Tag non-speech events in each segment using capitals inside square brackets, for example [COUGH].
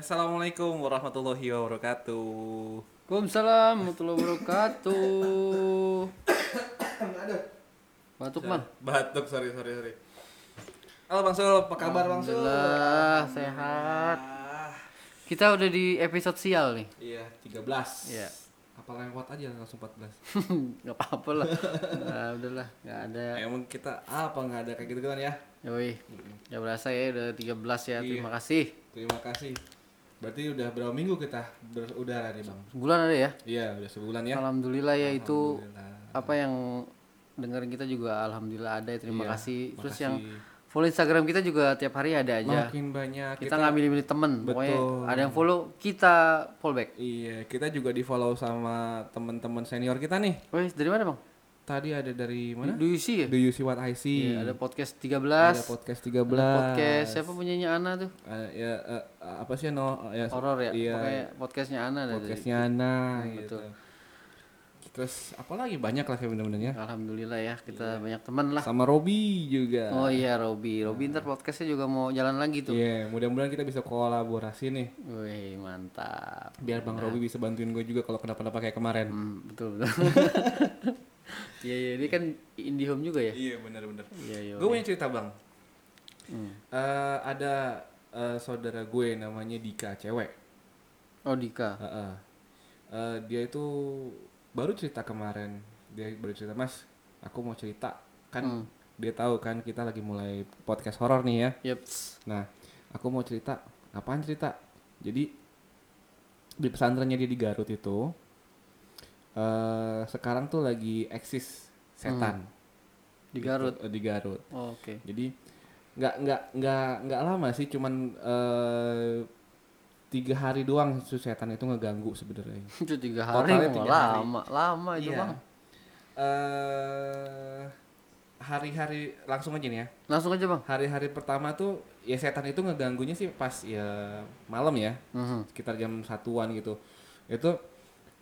Assalamualaikum warahmatullahi wabarakatuh. Waalaikumsalam warahmatullahi wabarakatuh. [COUGHS] Batuk bang. Batuk, sorry, sorry, sorry. Halo Bang Sul, apa kabar Bang Sul? Alhamdulillah sehat. Kita udah di episode sial nih. Iya, 13. Iya. Apa lewat aja langsung 14. [LAUGHS] Gak apa-apa lah. Nah, udahlah, nggak ada. Ya, emang kita apa nggak ada kayak gitu kan ya? Yoi. Ya berasa ya udah 13 ya. Iya. Terima kasih. Terima kasih. Berarti udah berapa minggu kita berudara nih Bang? Sebulan ada ya? Iya, udah sebulan ya. Alhamdulillah ya itu Alhamdulillah. apa yang dengerin kita juga alhamdulillah ada. ya. Terima Iya, kasih. Terus makasih. yang follow Instagram kita juga tiap hari ada aja. Makin banyak Kita nggak milih-milih temen. Pokoknya Betul. ada yang follow kita follow back. Iya, kita juga di follow sama teman-teman senior kita nih. Wih, dari mana bang? Tadi ada dari mana? Do you see ya? Do you see what I see? Iya, ada podcast 13 Ada podcast 13. podcast siapa punyanya Ana tuh Ada ya eh, apa sih no ya horor ya Iya. pokoknya podcastnya Ana ada podcastnya Ana Hmm, gitu. Terus apa lagi banyak lah kayak bener-bener ya. alhamdulillah ya kita banyak teman lah Sama Robi juga. oh iya Robi Robi ntar podcastnya juga mau jalan lagi tuh Iya, mudah-mudahan kita bisa kolaborasi nih. wih mantap Biar Bang Robi bisa bantuin gue juga kalau kenapa-napa kayak kemarin. hmm, betul betul [LAUGHS] iya iya ini kan IndiHome juga ya Iya, bener-bener. iya iya Gue punya cerita Bang. Hmm. Eh, ada eh, saudara gue namanya Dika, cewek. oh Dika Heeh. Eh, dia itu baru cerita kemarin dia baru cerita mas aku mau cerita kan Hmm. dia tahu kan kita lagi mulai podcast horor nih ya Yeps. nah aku mau cerita apaan cerita jadi di pesantrennya dia di Garut itu eh sekarang tuh lagi eksis setan di Garut Gitu, eh, di Garut oh, oke jadi nggak nggak nggak nggak lama sih cuman eh tiga hari doang si setan itu ngeganggu sebenarnya [LAUGHS] itu tiga hari Totalnya mau tiga hari. lama lama itu Iya. bang hari-hari langsung aja nih ya. langsung aja bang Hari-hari pertama tuh ya setan itu ngeganggunya sih pas ya malam ya, Mhm. sekitar jam satuan gitu. Itu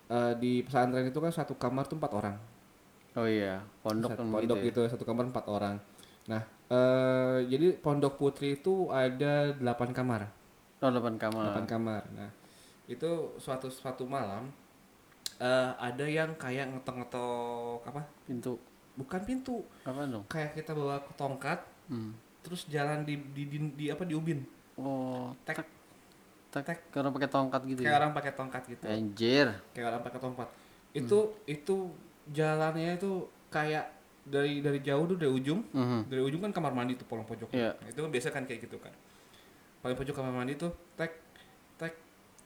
eh, di pesantren itu kan satu kamar tuh empat orang. oh iya pondok Satu pondok begitu ya? itu satu kamar empat orang. Nah, eh jadi pondok putri itu ada delapan kamar. oh delapan kamar delapan kamar. Nah, itu suatu suatu malam eh ada yang kayak ngetok-ngetok apa? pintu Bukan pintu, apa dong kayak kita bawa ke tongkat hmm. terus jalan di di, di, di apa di ubin oh tek tak tek karena pakai tongkat gitu kayak ya? orang pakai tongkat gitu. Anjir. Kayak orang pakai tongkat. Itu itu jalannya itu kayak dari dari jauh tuh dari ujung. Mhm. dari ujung kan kamar mandi tuh polong pojok. Iya. itu kan biasa kan kayak gitu kan. Paling pojok kamar mandi tuh tek tek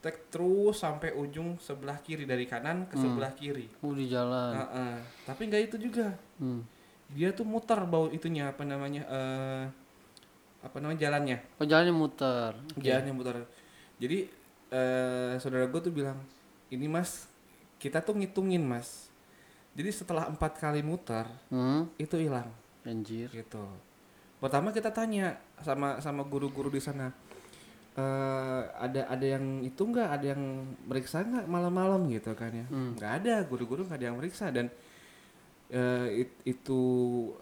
tek terus sampai ujung sebelah kiri dari kanan ke sebelah kiri. Uh di jalan. Heeh. tapi nggak itu juga. Hmm. dia tuh muter bau itunya apa namanya eh apa namanya jalannya. Oh jalannya muter. Jalannya muter jadi eh saudara gue tuh bilang ini mas kita tuh ngitungin mas. Jadi setelah empat kali muter hmm. itu hilang. Anjir. Gitu. Pertama kita tanya sama sama guru-guru di sana eh ada ada yang itu nggak? Ada yang meriksa nggak malam-malam? Gitu kan ya. Hmm. nggak ada guru-guru nggak ada yang meriksa. Dan eh, it- itu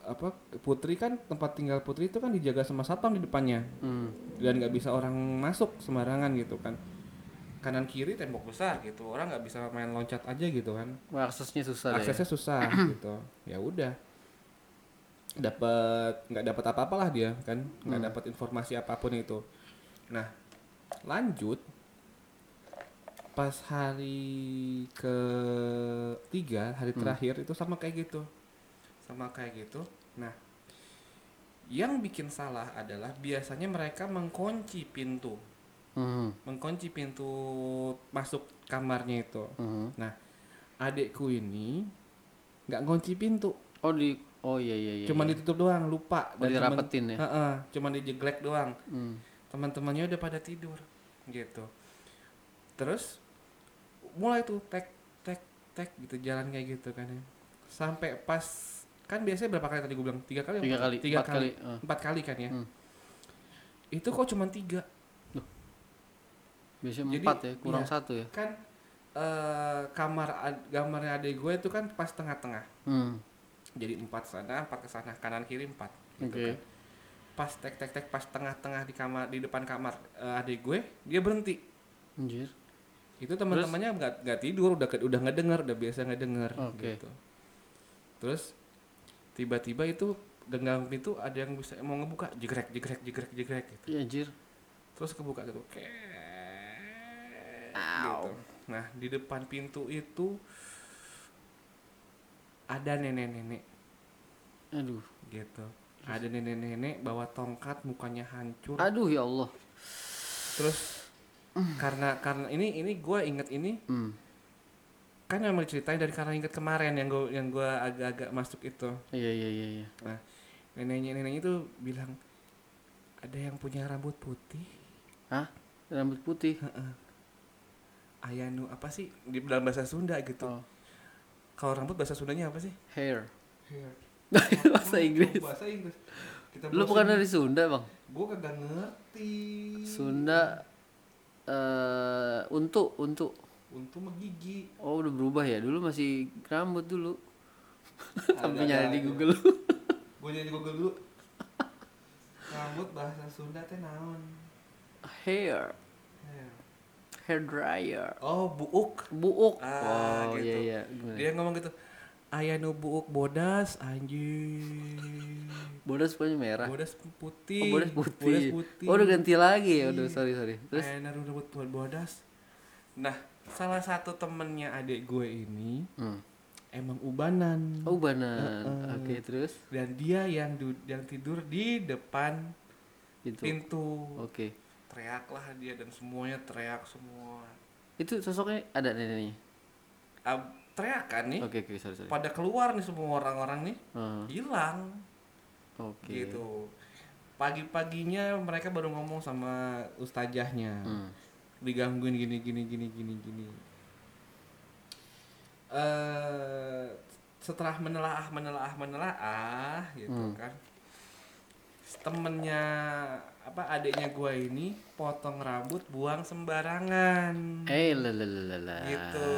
apa putri kan tempat tinggal putri itu kan dijaga sama satpam di depannya. Hmm. dan nggak bisa orang masuk sembarangan gitu kan. Kanan kiri tembok besar gitu orang nggak bisa main loncat aja gitu kan. Wah, aksesnya susah ya. aksesnya susah [CLEARS THROAT] gitu. Ya udah. Dapat nggak dapat apa-apalah dia kan. Nggak dapat informasi apa pun itu. Nah lanjut pas hari ketiga hari terakhir itu sama kayak gitu sama kayak gitu nah yang bikin salah adalah biasanya mereka mengkunci pintu Hmm. mengkunci pintu masuk kamarnya itu Hmm. Nah, adikku ini nggak ngunci pintu, oh di oh iya iya iya cuma iya. ditutup doang, lupa. Oh, temen- dirapetin ya Heeh, cuma dijeglek doang. hmm. Teman-temannya udah pada tidur, gitu. Terus mulai tuh tek tek tek gitu jalan kayak gitu kan ya. Sampai pas kan biasanya berapa kali tadi gue bilang tiga kali tiga empat? kali tiga empat kali, kali, Ah. empat kali kan ya Hmm. itu kok cuma tiga biasanya Jadi, empat ya kurang iya. satu ya kan eh, kamar ad- kamarnya adik gue itu kan pas tengah-tengah hmm. jadi empat sana empat ke sana kanan kiri empat gitu Oke. kan. pas tek tek tek pas tengah-tengah di kamar di depan kamar eh, adik gue dia berhenti Anjir. Itu teman-temannya nggak nggak tidur udah udah nggak dengar udah biasa nggak dengar Oke. gitu terus tiba-tiba itu genggam pintu ada yang bisa mau ngebuka jegrek jegrek jegrek jegrek gitu Iya anjir. terus kebuka gitu gitu. nah di depan pintu itu ada nenek-nenek Aduh. gitu ada nenek-nenek bawa tongkat mukanya hancur Aduh ya Allah. terus karena karena ini ini gue inget ini Hmm. kan memang diceritain dari karena inget kemarin yang gue yang gue agak-agak masuk itu Iya iya iya iya. nah neneknya neneknya itu bilang ada yang punya rambut putih Hah? Rambut putih. ayanu apa sih di dalam bahasa Sunda gitu Oh. kalau rambut bahasa Sundanya apa sih Hair. hair [LAUGHS] Bahasa Inggris. bahasa Inggris kita Lu bukan dari Sunda, Bang? gue kagak ngerti Sunda eh untuk untuk. Untuk menggigi oh udah berubah ya? Dulu masih rambut dulu. Sampai Agak- nyari di Google. Gue jadi google dulu. Rambut bahasa Sunda teh naon? Hair. Hair. hair dryer. Oh buuk. Buuk. Ah, oh gitu. iya iya Gimana? dia ngomong gitu ayah nu buuk bodas anjing. Bodas pokoknya merah. Bodas putih. Oh bodas putih. bodas putih. Oh udah ganti lagi. Ya udah sorry. Sorry terus? ayah buat bodas. Nah salah satu temennya adik gue ini hmm. emang ubanan. Oh banan Heeh. oke terus? Dan dia yang du- yang tidur di depan itu pintu. Oke. Teriaklah dia dan semuanya teriak semua. Itu sosoknya ada neneknya? Ab- teriakan nih. Oke oke sorry sorry. Pada keluar nih semua orang-orang nih hilang. Oke. Gitu. Pagi-paginya mereka baru ngomong sama ustazahnya Hmm. digangguin gini gini gini gini gini. Eh setelah menelaah menelaah menelaah gitu Hmm. kan. Temennya apa adiknya gua ini potong rambut buang sembarangan. Eh lalalala gitu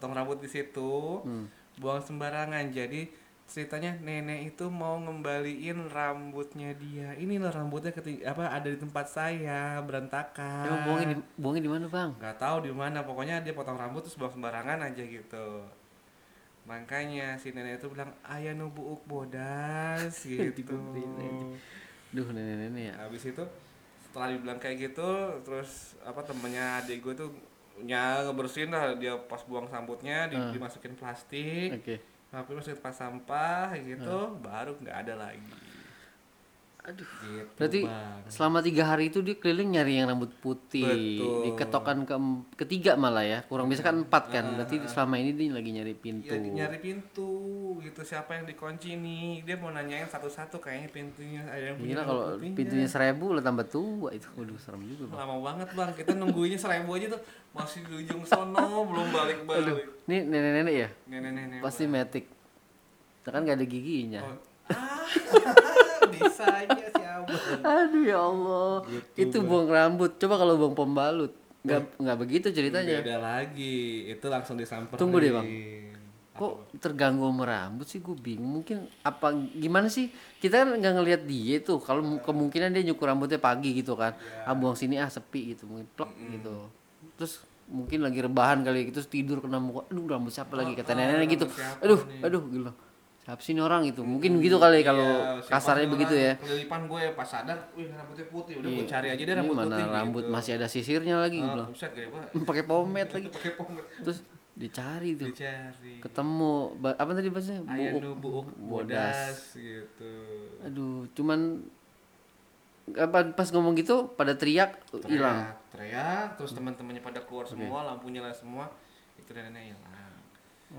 potong rambut di situ Hmm. buang sembarangan. Jadi ceritanya nenek itu mau ngembaliin rambutnya dia. Ini loh rambutnya keting apa ada di tempat saya berantakan. Emang buangnya di, buangnya di mana bang? Nggak tahu di mana. Pokoknya dia potong rambut terus buang sembarangan aja gitu. Makanya si nenek itu bilang ayah nubuuk bodas [LAUGHS] gitu. Duh nenek-nenek ya. Habis itu setelah dibilang kayak gitu terus apa temennya adik gue tuh nya ngebersihin lah dia pas buang rambutnya di- Hmm. dimasukin plastik. Oke. Tapi masukin pas sampah gitu baru nggak ada lagi aduh. Gitu Berarti Bang. selama tiga hari itu dia keliling nyari yang rambut putih. Betul. di ketokan ke ketiga malah ya. Kurang bisa kan empat kan. Berarti selama ini dia lagi nyari pintu. Di- nyari pintu gitu. Siapa yang dikunci nih? Dia mau nanyain satu-satu kayaknya pintunya. Ada yang punya Gila kalau putihnya. pintunya seribu lah tambah tua itu. Waduh serem juga bang. Lama banget bang. Kita nungguinnya seribu aja tuh. Masih di ujung sono belum balik balik ini nenek-nenek ya? Nenek-nenek pasti metik. Kan gak ada giginya. Oh, ah, [LAUGHS] aja si abang. aduh ya Allah. Gitu, itu buang rambut. Coba kalau buang pembalut. Nggak nggak begitu ceritanya. Beda lagi, itu langsung disamperin. Tunggu deh, Bang. Apa, kok terganggu sama rambut sih? Gue bingung. Mungkin apa gimana sih? Kita kan nggak ngelihat dia tuh. Kalau mu- kemungkinan dia nyukur rambutnya pagi gitu kan. Ah buang sini ah sepi gitu. Mungkin plek gitu. Terus mungkin lagi rebahan kali gitu terus tidur kena muka. Aduh rambut siapa lagi? Kata nenek gitu. Aduh nih? aduh gila siapa sih ini orang gitu mungkin gitu kali kalau Iya, siapa kasarnya begitu ya Kelilipan gue pas sadar, wih rambutnya putih, udah gue Iya. cari aja deh Ini rambut mana putih. rambut gitu. masih ada sisirnya lagi gue Ah, bilang buset gede banget. [LAUGHS] pakai pomade [LAUGHS] lagi Pakai pomade. terus dicari tuh Dicari. ketemu apa tadi bahasanya Ayanu buuk bodas. gitu. aduh cuman apa pas ngomong gitu pada teriak hilang Teriak, teriak, terus teman-temannya pada keluar semua, lampunya lah semua, itu nenek hilang.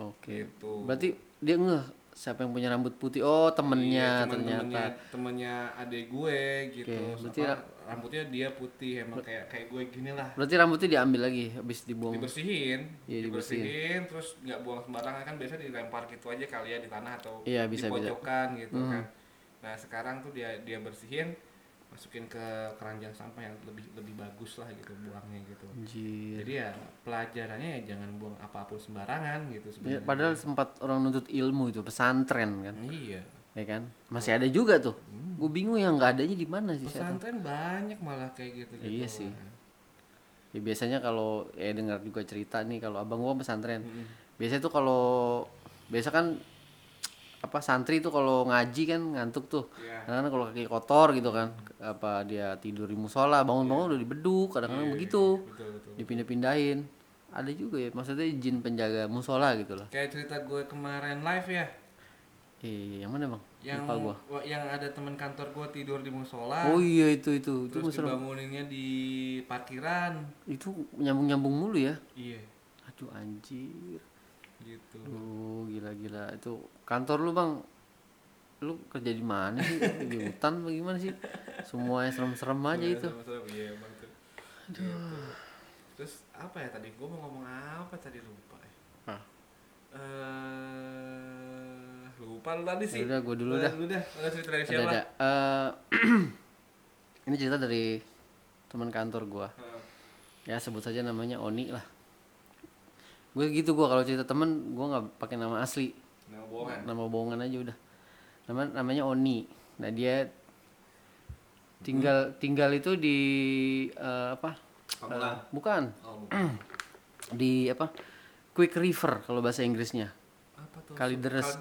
oke Gitu. berarti dia ngeh siapa yang punya rambut putih? Oh temennya Iya, cuman ternyata. temennya temennya adik gue gitu. Oke, berarti Apa, rambutnya dia putih emang kayak kayak gue gini lah. Berarti rambutnya diambil lagi habis dibuang. Dibersihin. Iya, dibersihin. Terus nggak buang sembarangan. Kan biasa dilempar gitu aja kali ya di tanah atau Iya, bisa, di bisa. pojokan gitu Hmm. kan. Nah sekarang tuh dia dia bersihin masukin ke keranjang sampah yang lebih lebih bagus lah gitu buangnya gitu. Anjir. jadi ya pelajarannya ya jangan buang apa pun sembarangan gitu Ya, sebenarnya. padahal sempat orang nuntut ilmu itu pesantren kan. Iya. Ya kan? Masih ada juga tuh. Gue bingung yang nggak adanya di mana sih saya pesantren banyak malah kayak gitu gitu. Iya sih. ya biasanya kalau ya dengar juga cerita nih kalau abang gua pesantren. Hmm. biasanya tuh kalau biasa kan apa santri tuh kalau ngaji kan ngantuk tuh. Iya. kadang-kadang kalau kaki kotor gitu kan apa dia tidur di musola bangun-bangun udah dibeduk kadang-kadang begitu. betul betul dipindah-pindahin. Ada juga ya maksudnya jin penjaga musola gitu lah kayak cerita gue kemarin live ya. Eh yang mana bang? Yang lupa gua. yang ada teman kantor gue tidur di musola. Oh iya itu itu. Itu terus serem. dibanguninnya di parkiran. Itu nyambung-nyambung mulu ya? Iya. Aduh anjir gitu. Oh gila-gila. Itu kantor lu bang? Lu kerja di mana sih? Di hutan bagaimana sih? Semuanya serem-serem aja itu. Serem-serem, iya emang tuh. Gitu. terus apa ya tadi? Gue mau ngomong apa tadi? Lupa ya. Ah. eh lupa lu tadi sih. Ya udah, gua dulu Lu dah. dulu dah. Lu cerita dari ada siapa? ada Eh, [CLEARS THROAT] ini cerita dari teman kantor gua. Heeh. ya sebut saja namanya Oni lah gue gitu gua kalau cerita temen gua nggak pakai nama asli. Nama bohongan. Nama bohongan aja udah. Nama namanya Oni. Nah dia tinggal tinggal itu di eh, apa? Pamulang. Eh, bukan. Oh, bukan. [CLEARS THROAT] di apa? Quick River kalau bahasa Inggrisnya. Apa tuh? Kalideres.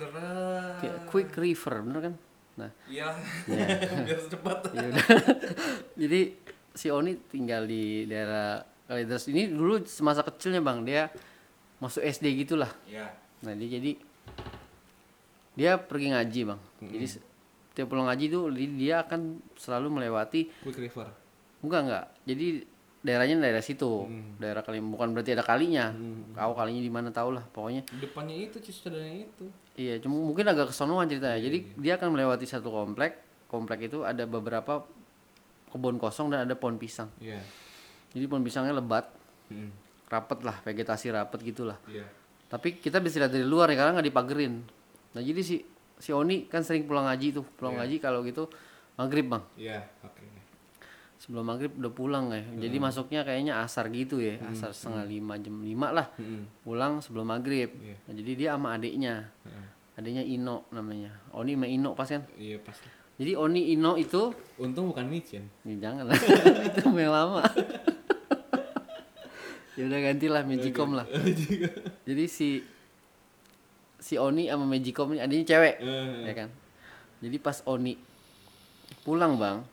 Quick River bener kan? Nah. Iya. Iya. [LAUGHS] biar secepat. [LAUGHS] Ya udah. [LAUGHS] Jadi si Oni tinggal di daerah Kalideres ini dulu semasa kecilnya bang. Dia masuk SD gitulah. Iya. Nah dia jadi dia pergi ngaji bang. Jadi se- tiap pulang ngaji tuh di- dia akan selalu melewati quick river. Enggak enggak. Jadi daerahnya daerah situ. Hmm. daerah kali bukan berarti ada kalinya. Kau kalinya di mana tau lah pokoknya. Depannya itu cisadanya itu. Iya, cuma mungkin agak kesonoan ceritanya. Jadi dia akan melewati satu komplek. Komplek itu ada beberapa kebun kosong dan ada pohon pisang. iya. Jadi pohon pisangnya lebat, Hmm. Rapet lah, vegetasi rapet gitulah. iya Tapi kita bisa lihat dari luar ya karena nggak dipagerin. Nah jadi si si Oni kan sering pulang ngaji tuh, pulang ngaji kalau gitu maghrib bang. iya oke Sebelum maghrib udah pulang ya. Jadi masuknya kayaknya asar gitu ya, asar setengah lima jam lima lah. Hmm. Pulang sebelum maghrib. Iya. Nah, jadi dia sama adiknya, Heeh. adiknya Ino namanya. Oni sama Ino pas kan. iya pasti Jadi Oni Ino itu untung bukan micin ya jangan lah [LAUGHS] itu yang lama. Ya udah gantilah Magicom lah. [LAUGHS] Jadi si si Oni sama Magicom ini adanya cewek Eh, ya kan. Jadi pas Oni pulang bang,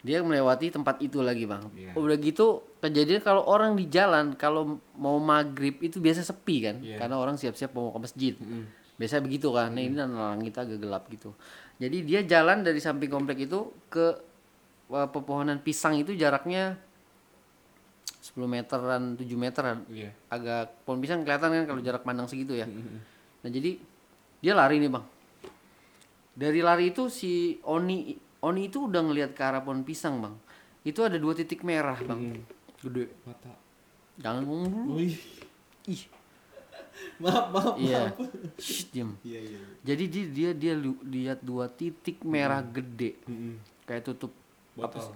dia melewati tempat itu lagi bang. Iya. Udah gitu kejadian kalau orang di jalan kalau mau maghrib itu biasa sepi kan, Iya. karena orang siap-siap mau ke masjid. Mm. Biasa begitu kan. Nah, ini langit agak gelap gitu. Jadi dia jalan dari samping komplek itu ke uh, pepohonan pisang itu jaraknya 10 meteran, 7 meteran. iya Agak pohon pisang kelihatan kan kalau jarak pandang segitu ya. Mm. Nah, jadi dia lari nih, Bang. Dari lari itu si Oni Oni itu udah ngelihat ke arah pohon pisang, Bang. Itu ada dua titik merah, Bang. Gede. mata Jangan ngomong. Ih, maaf maaf iya. Shh, diem. iya iya Jadi dia dia dia lihat dua titik merah gede Mm-mm. kayak tutup botol?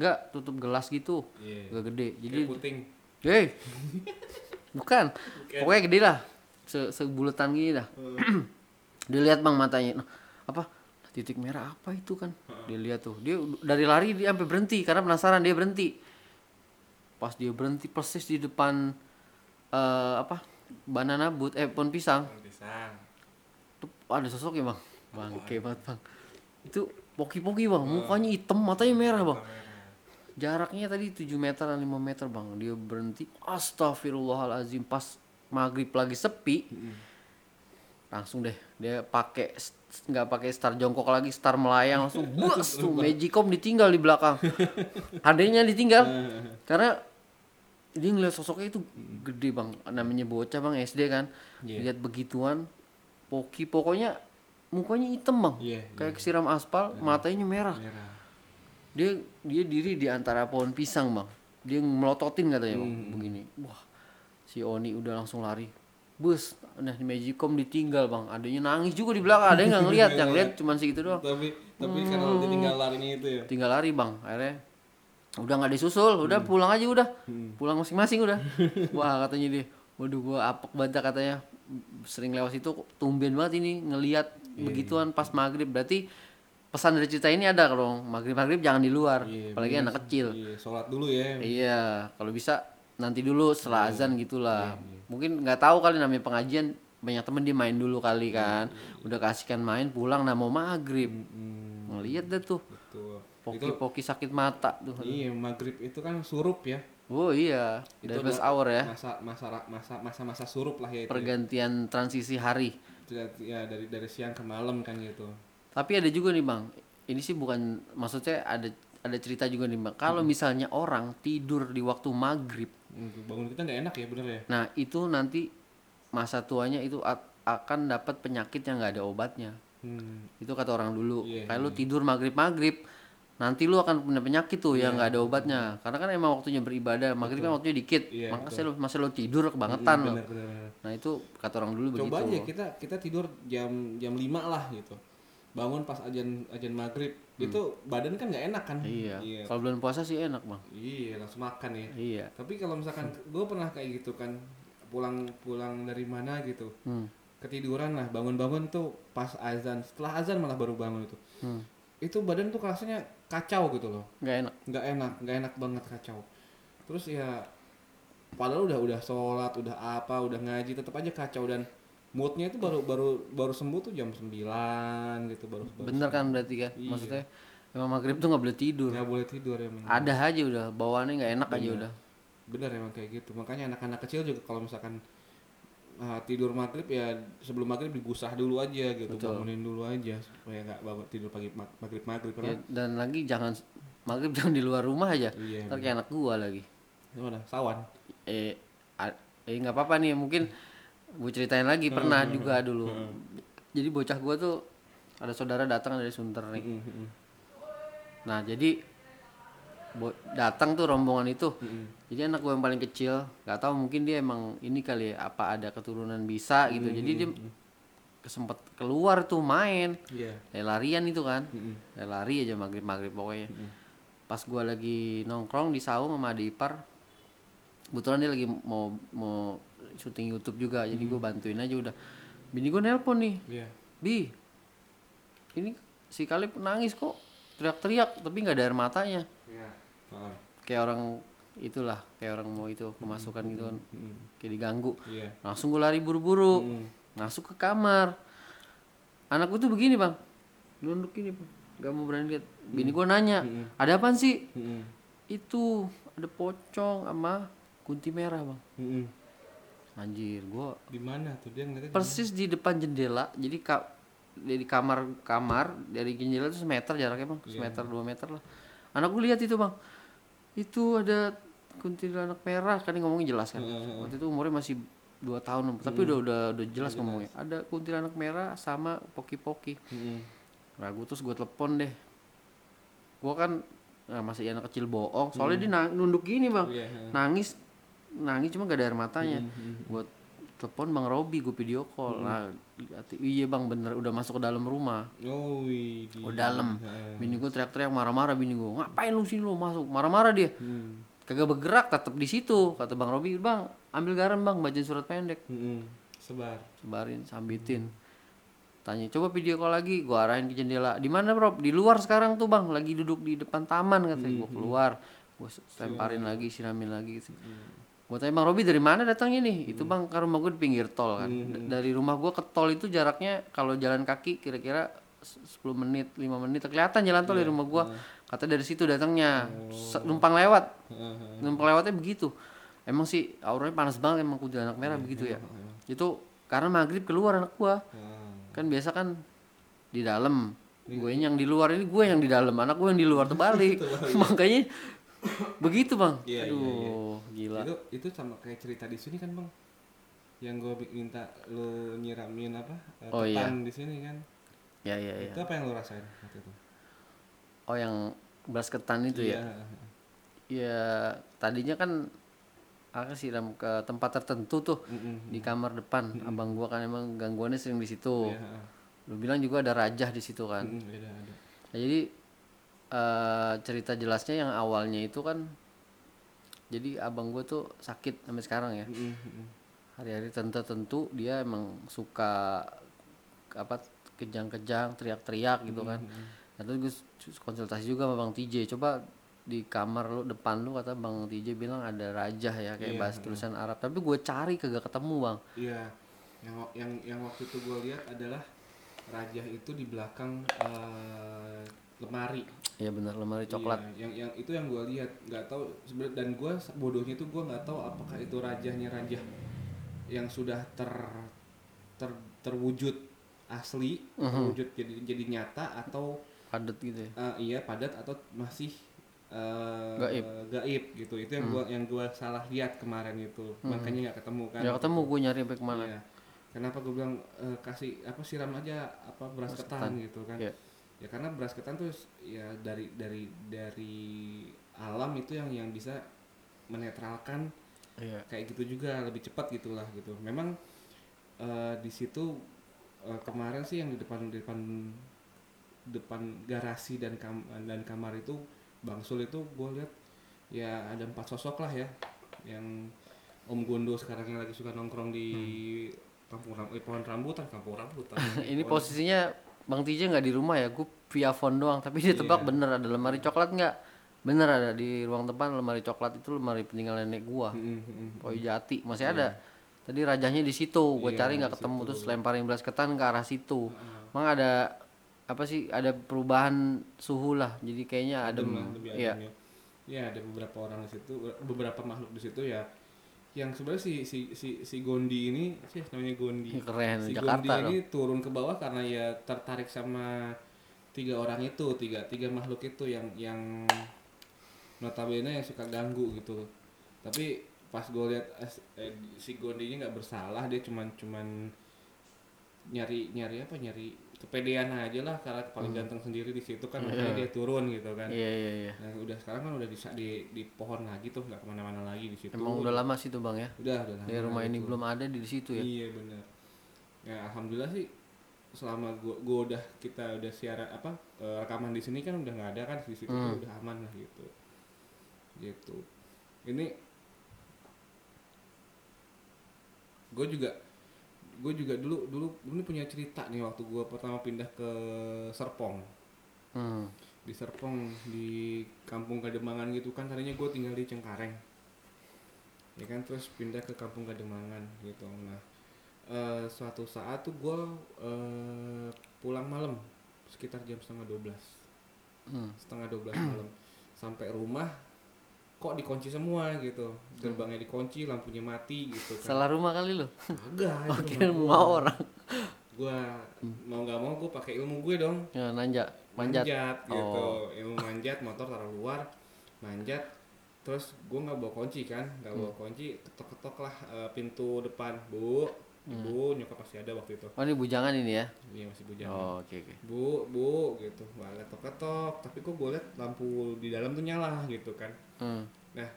Enggak, tutup gelas gitu. iya Agak gede. Jadi kayak puting Hei. Bukan. Pokoknya gede lah. Se sebulatan gini dah. [CLEARS THROAT] Dilihat Bang matanya. Nah, apa? Titik merah apa itu kan? Dilihat tuh. Dia dari lari dia sampai berhenti karena penasaran dia berhenti. Pas dia berhenti persis di depan eh apa? Banana boot eh pohon pisang. pisang Tuh ada sosok ya, Bang. Bangke banget, Bang. Itu poki-poki, Bang. Mukanya hitam, matanya merah, Bang. Jaraknya tadi 7 meter 5 meter bang. Dia berhenti. Astagfirullahalazim Pas maghrib lagi sepi Langsung deh. Dia pakai nggak pakai star jongkok lagi Star melayang langsung [LAUGHS] Bus tuh. Magicom ditinggal di belakang. Adanya ditinggal. [LAUGHS] Karena Dia ngeliat sosoknya itu gede bang. Namanya bocah bang SD kan. Iya. Lihat begituan Poki. Pokoknya Mukanya hitam bang. Iya, Kayak kesiram aspal Matanya merah. Merah dia dia diri di antara pohon pisang bang. Dia melototin katanya bang Hmm. begini. Wah si Oni udah langsung lari. Bus nah di Magicom ditinggal bang. Adanya nangis juga di belakang. Ada [LAUGHS] yang nggak ngeliat yang lihat cuma segitu doang. Tapi tapi karena dia tinggal larinya itu ya. Tinggal lari bang. Akhirnya udah nggak disusul. Udah pulang aja udah. Pulang masing-masing udah. [LAUGHS] Wah katanya dia. Waduh gua apek banget katanya. Sering lewat situ tumben banget ini ngelihat begituan pas maghrib. Berarti pesan dari cerita ini ada kalau maghrib maghrib jangan di luar Iya, apalagi bener. anak kecil. Iya, sholat dulu ya. iya kalau bisa nanti dulu setelah azan gitulah. Mungkin nggak tahu kali namanya pengajian banyak temen dia main dulu kali kan. udah kasihkan main pulang nah mau maghrib. Hmm, ngeliat deh tuh. Poki-poki sakit mata tuh. Iya, maghrib itu kan surup ya. oh iya. Itu Davis adalah hour ya. Masa masa masa masa masa surup lah ya itu. pergantian transisi hari. Ya, ya dari dari siang ke malam kan gitu. Tapi ada juga nih bang, ini sih bukan maksudnya ada ada cerita juga nih bang. Kalau misalnya orang tidur di waktu maghrib, Hmm, Bangun kita nggak enak ya bener ya. nah itu nanti masa tuanya itu akan dapat penyakit yang nggak ada obatnya. Hmm. Itu kata orang dulu. Iya, Kayak lu tidur maghrib maghrib, nanti lu akan punya penyakit tuh yang nggak ada obatnya. Karena kan emang waktunya beribadah, maghrib kan waktunya dikit. Iya, Makanya lu masih lu tidur kebangetan lo. Bener bener. bener. Nah itu kata orang dulu Coba begitu. aja kita kita tidur jam jam 5 lah gitu. Bangun pas ajan ajan maghrib itu badan kan nggak enak kan? Hmm. Iya. Iya. Kalau bulan puasa sih enak bang. Iya, langsung makan ya. Iya. Tapi kalau misalkan [LAUGHS] gue pernah kayak gitu kan pulang pulang dari mana gitu Hmm. ketiduran lah bangun-bangun tuh pas azan setelah azan malah baru bangun itu Hmm. itu badan tuh rasanya kacau gitu loh Nggak enak. nggak enak nggak enak banget kacau terus ya padahal udah udah sholat udah apa udah ngaji tetap aja kacau dan moodnya itu baru baru baru sembuh tuh jam 9 gitu baru baru Bener kan berarti kan? Iya. Maksudnya emang maghrib tuh nggak boleh tidur. nggak boleh tidur emang Ada aja udah bawaannya nggak enak aja udah. bener emang kayak gitu makanya anak-anak kecil juga kalau misalkan ah, tidur maghrib ya sebelum maghrib digusah dulu aja gitu bangunin dulu aja supaya nggak bangun tidur pagi mag- maghrib maghrib Ya, karena dan lagi jangan maghrib [LAUGHS] jangan di luar rumah aja. iya Ntar kayak anak gua lagi. gimana sawan Eh eh nggak apa-apa nih mungkin [LAUGHS] gue ceritain lagi pernah juga dulu. Jadi bocah gua tuh ada saudara datang dari Sunter nih. Mm, mm, Nah jadi datang tuh rombongan itu. mm. Jadi anak gue yang paling kecil, nggak tahu mungkin dia emang ini kali ya, apa ada keturunan bisa gitu. Jadi dia kesempet keluar tuh main, kayak larian itu kan, Mm, mm. kayak lari aja maghrib maghrib pokoknya. Pas gue lagi nongkrong di saung sama adik ipar, kebetulan dia lagi mau mau syuting YouTube juga, jadi gue bantuin aja udah. Bini gue nelpon nih, iya. Bi, ini si Kalib nangis kok, teriak-teriak, tapi nggak ada air matanya. Iya. Ah, kayak orang itulah kayak orang mau itu kemasukan gitu kan. Mm, kayak diganggu. Iya. Langsung gue lari buru-buru Mm. masuk ke kamar. Anakku tuh begini bang. Nunduk gini bang. Gak mau berani lihat. Bini gue nanya ada apa sih? Mm, mm. itu ada pocong sama kunti merah bang. Mm, mm. Anjir gue di mana tuh? Dia ngeliatnya persis di depan jendela. Jadi ka dari kamar kamar dari jendela itu semeter jaraknya bang. Semeter dua meter lah. Anak gue lihat itu bang. Itu ada kuntilanak merah kan dia ngomongnya jelas kan. Waktu itu umurnya masih dua tahun tapi udah udah udah jelas ngomongnya. Ada kuntilanak merah sama poki-poki. Mm, mm. ragu terus gue telepon deh. Gue kan nah, masih anak kecil bohong. Soalnya dia nang- nunduk gini bang. Iya, nangis nangis cuma gak ada air matanya. Gue telepon bang Robi gue video call. Nah hati- iya bang bener udah masuk ke dalam rumah. Oh di ke dalam. Heeh. bini gue teriak-teriak marah-marah bini gue ngapain lu sini lu? Masuk. Marah-marah dia. Hmm. kagak bergerak tetap di situ kata bang Robi. Bang ambil garam bang bacain surat pendek. Mm, mm. sebar. Sebarin sambitin. Tanya coba video call lagi. Gue arahin ke jendela. Di mana bro di luar sekarang tuh bang. Lagi duduk di depan taman katanya gue keluar. Gue lemparin lagi siramin lagi gitu. Gue tanya bang Robi dari mana datangnya nih? Itu bang ke rumah gue di pinggir tol kan. D- dari rumah gue ke tol itu jaraknya kalau jalan kaki kira-kira s- 10 menit 5 menit kelihatan jalan tol dari rumah gue kata dari situ datangnya. Se- numpang lewat. Numpang lewatnya begitu. Emang sih auranya panas banget emang kuntilanak merah begitu ya. itu karena maghrib keluar anak gua. Ah. kan biasa kan di dalam. Gue yang di luar ini gue yang di dalam anak gue yang di luar terbalik. [LAUGHS] [LAUGHS] Makanya begitu bang. Iya, iya, aduh gila. Itu itu sama kayak cerita di sini kan bang? Yang gue minta lu nyiramin apa eh, Oh, iya. di sini kan? Ya ya ya. Itu apa yang lu rasain waktu itu? Oh yang beras ketan itu ya? Iya. ya tadinya kan aku siram ke tempat tertentu tuh Mm-mm. di kamar depan. Abang gua kan emang gangguannya sering di situ. Iya, heeh. lu bilang juga ada rajah di situ kan? Mm-mm, ada ada. Nah, jadi eh, cerita jelasnya yang awalnya itu kan jadi abang gue tuh sakit sampai sekarang ya hari-hari tentu-tentu dia emang suka apa kejang-kejang teriak-teriak gitu kan Nah, terus gue konsultasi juga sama Bang TJ. Coba di kamar lu depan lu kata Bang TJ bilang ada rajah ya kayak Iya, bahasa tulisan Arab. Tapi gue cari kagak ketemu bang. Iya, yang yang yang waktu itu gue lihat adalah rajah itu di belakang eh, lemari. Iya benar lemari coklat. Iya, yang yang itu yang gue lihat nggak tahu sebenarnya dan gue bodohnya itu gue nggak tahu apakah itu rajahnya rajah yang sudah ter ter terwujud asli Mhm. terwujud jadi jadi nyata atau Padet gitu ya. eh, iya padat atau masih eh, Gaib. gaib gitu itu yang gua yang gua salah lihat kemarin itu makanya nggak ketemu kan Ya ketemu gue nyari sampai ke mana. Iya. kenapa gue bilang eh, kasih apa siram aja apa beras Beras ketan, ketan. gitu kan Iya. Ya karena beras ketan tuh ya dari dari dari alam itu yang yang bisa menetralkan Iya. kayak gitu juga lebih cepat gitulah gitu. Memang eh, di situ eh, kemarin sih yang di depan di depan depan garasi dan kam dan kamar itu Bang Sul itu gue lihat ya ada empat sosok lah ya yang Om Gondo sekarang yang lagi suka nongkrong di kampung ram eh, pohon rambutan kampung rambutan. [LAUGHS] Ini Pohon- posisinya Bang TJ nggak di rumah ya. Gue via phone doang. Tapi dia tebak Iya. bener ada lemari coklat nggak? Bener ada di ruang depan lemari coklat itu lemari peninggalan nenek gua. Mm, mm, mm. Poi Jati masih ada. Tadi rajahnya di situ. Gue Iya, cari nggak ketemu situ. terus lemparin belas ketan ke arah situ. Emang ada apa sih? Ada perubahan suhu lah. Jadi kayaknya adem. Iya. ya. Ya ada beberapa orang di situ, beberapa makhluk di situ ya. Yang sebenarnya si si si si Gondi ini sih namanya Gondi. Keren Si Jakarta Gondi loh. ini turun ke bawah karena ya tertarik sama tiga orang itu, tiga tiga makhluk itu yang yang notabene yang suka ganggu gitu. Tapi pas gue lihat eh, si Gondi ini nggak bersalah, dia cuman cuman nyari nyari apa nyari kepedean aja lah karena paling ganteng sendiri di situ kan makanya dia turun gitu kan. Iya iya iya. Nah, udah sekarang kan udah di di, di pohon lagi tuh nggak ke mana-mana lagi di situ. Emang udah lama sih tuh bang ya. udah udah Dari lama rumah ini gitu. belum ada di situ ya. Iya benar. Ya alhamdulillah sih selama gua, gua udah kita udah siaran apa eh, rekaman di sini kan udah nggak ada kan di situ Hmm. tuh udah aman lah gitu. Gitu. Ini gue juga gue juga dulu dulu ini punya cerita nih waktu gua pertama pindah ke Serpong. Hmm. di Serpong di kampung Kademangan gitu kan tadinya gue tinggal di Cengkareng. Ya kan terus pindah ke kampung Kademangan gitu. Nah eh, suatu saat tuh gue pulang malam sekitar jam setengah 12 Hmm. setengah 12 malam. Sampai rumah kok dikunci semua gitu gerbangnya dikunci lampunya mati gitu kan Salah rumah kali lo. agak itu kira rumah gua. orang. gua mau nggak mau gue pakai ilmu gue dong Ya, nanja, manjat. gitu Oh. ilmu manjat motor taruh luar manjat terus gue nggak bawa kunci kan nggak bawa kunci ketok ketok lah eh, pintu depan bu ibu nyokap pasti ada waktu itu Oh ini bujangan ini ya. iya masih bujang Oh, oke oke. bu bu gitu Wah, ketok ketok tapi kok gue liat lampu di dalam tuh nyala gitu kan Hmm. nah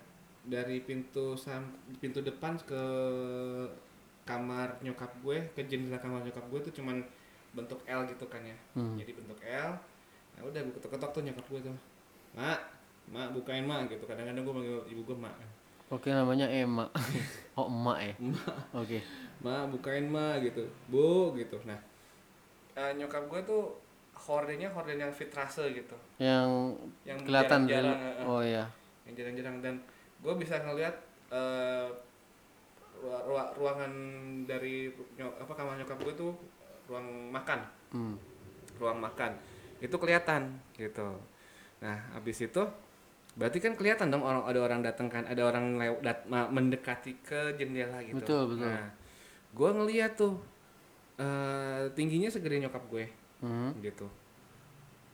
dari pintu sam pintu depan ke kamar nyokap gue ke jendela kamar nyokap gue tuh cuman bentuk L gitu kan ya Hmm. jadi bentuk L nah udah gue ketok-ketok tuh nyokap gue tuh mak mak bukain mak gitu kadang-kadang gue manggil ibu gue mak Oke namanya Emma. [LAUGHS] oh emak ya. Oke. Mak bukain mak gitu. Bu gitu. Nah. Eh, nyokap gue tuh hordennya horden yang fitrase gitu. Yang yang kelihatan jarang-jarang, dari- eh, eh. Oh iya. yang jarang-jarang. Dan gue bisa ngeliat eh, rua- ruangan dari nyok- apa kamar nyokap gue tuh ruang makan. Hmm. ruang makan. Itu kelihatan gitu. Nah habis itu berarti kan kelihatan dong orang ada orang datang kan ada orang lew, dat- ma- mendekati ke jendela gitu. Betul, betul. nah gue ngeliat tuh eh, tingginya segede nyokap gue Hmm. gitu.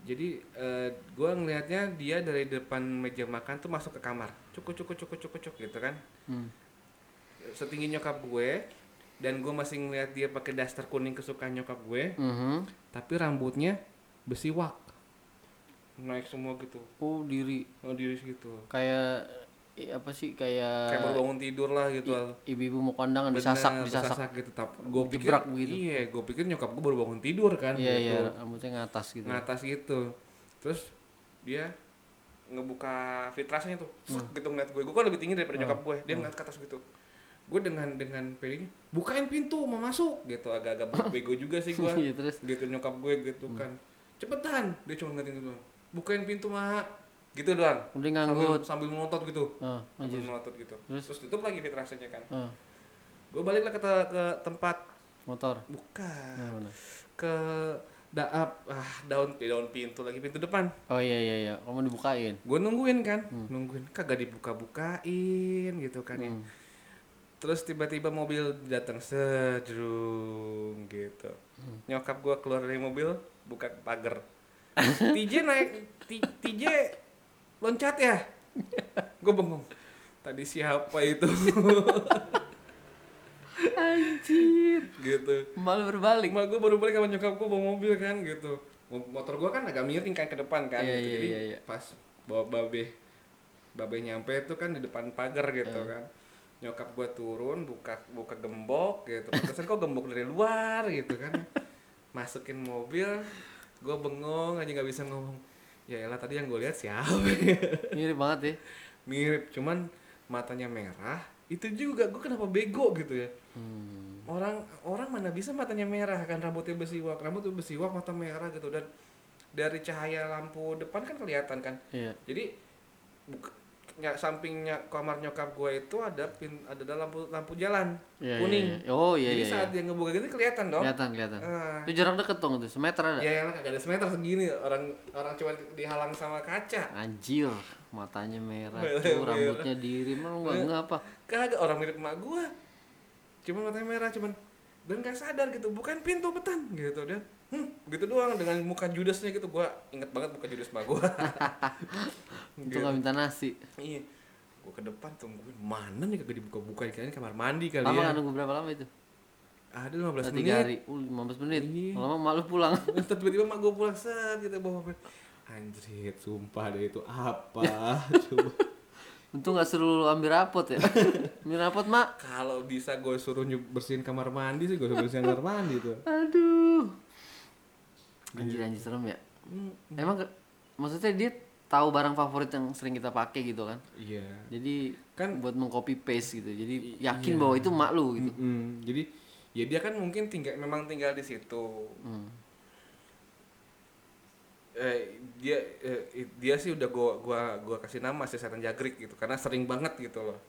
Jadi eh, gue ngelihatnya dia dari depan meja makan tuh masuk ke kamar. Cukup cukup cukup cukup cukup gitu kan. Hmm. setinggi nyokap gue dan gue masih ngeliat dia pakai daster kuning kesukaan nyokap gue Mhm. tapi rambutnya besiwak naik semua gitu. Oh diri. Oh diri gitu kayak apa sih kayak kayak baru bangun tidur lah gitu. ibu-ibu mau kondangan Bener, disasak disasak. gitu. Tapi gue pikir begitu. iya gue pikir nyokap gue baru bangun tidur kan Iya iya gitu. rambutnya ngatas gitu. ngatas gitu. Terus dia ngebuka fitrasnya tuh. Hmm. Gitu ngeliat gue. Gue kan lebih tinggi daripada nyokap gue dia ngeliat ke atas gitu. Gue dengan dengan pedenya bukain pintu mau masuk. Gitu agak-agak [LAUGHS] bego juga sih gue Iya terus. Gitu nyokap gue gitu kan. Cepetan. Dia cuma ngeliatin gitu. Bukain pintu mak gitu doang. Udah sambil, nganggut. sambil melotot gitu. Ah, sambil melotot gitu. Terus? terus, tutup lagi filtrasinya kan. Ah, gue baliklah ke, ke tempat. Motor. bukan. Nah, mana? ke daap ah daun di daun pintu lagi pintu depan. Oh iya iya iya, kamu dibukain. gue nungguin kan. Nungguin. Kagak dibuka bukain gitu kan ya. Hmm. terus tiba-tiba mobil datang sedrung gitu. Nyokap gue keluar dari mobil buka pagar. [LAUGHS] TJ naik TJ loncat ya [LAUGHS] gue bengong tadi siapa itu [LAUGHS] Anjir. gitu Malu berbalik. Mak gue baru balik sama nyokap gue bawa mobil kan gitu Mo- motor gue kan agak miring kan ke depan kan Iya, gitu. iya, jadi iya, iya. pas bawa babe babe nyampe itu kan di depan pagar gitu Iya. kan nyokap gue turun buka buka gembok gitu pantesan kok gembok dari luar gitu kan masukin mobil gue bengong aja nggak bisa ngomong ya elah tadi yang gue lihat siapa [LAUGHS] Mirip banget ya. mirip cuman matanya merah itu juga gue kenapa bego gitu ya Hmm. orang orang mana bisa matanya merah kan rambutnya bersiwak rambutnya bersiwak mata merah gitu dan dari cahaya lampu depan kan kelihatan kan Iya. jadi ya, sampingnya kamar nyokap gue itu ada pin ada lampu lampu jalan Iya, iya, kuning iya. Oh iya jadi iya. saat iya. dia ngebuka gitu kelihatan dong Kelihatan kelihatan. Ah. Itu jarak deket dong itu, semeter ada. ya yang kagak ada semeter segini orang orang cuma dihalang sama kaca Anjir, matanya merah tuh, rambutnya diri, emang nggak nggak apa? kagak orang mirip emak gue cuma matanya merah cuman dan gak sadar gitu bukan pintu betan gitu dan hmm, gitu doang dengan muka judasnya gitu gua inget banget muka judas emak gua [LAUGHS] Itu nggak minta nasi. iya gua ke depan tungguin mana nih kagak dibuka-buka kayaknya kamar mandi kali Lama ya nunggu berapa lama itu? ada 15 Tiga menit hari. Uh, 15 menit. Iya. Lama malu pulang. [LAUGHS] Tiba-tiba mak gua pulang set gitu bawa anjrit sumpah deh itu apa coba [LAUGHS] Untung nggak suruh lu ambil rapot ya. ambil rapot mak. kalau bisa gue suruh bersihin kamar mandi sih gue suruh bersihin kamar mandi tuh Aduh. Anjir anjir serem ya. Hmm, Emang ke- maksudnya dia tahu barang favorit yang sering kita pakai gitu kan. iya Jadi Kan- buat mengcopy paste gitu. Jadi yakin iya. bahwa itu mak lu gitu. Mm-mm. jadi ya dia kan mungkin tinggal memang tinggal di situ Hmm. eh, dia eh, dia sih udah gua gua gua kasih nama si setan jagrik gitu karena sering banget gitu loh